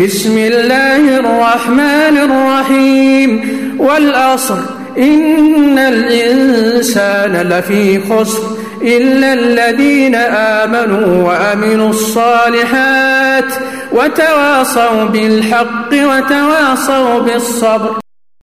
بسم الله الرحمن الرحيم والأصر إن الإنسان لفي خسر إلا الذين آمنوا وأمنوا الصالحات وتواصوا بالحق وتواصوا بالصبر.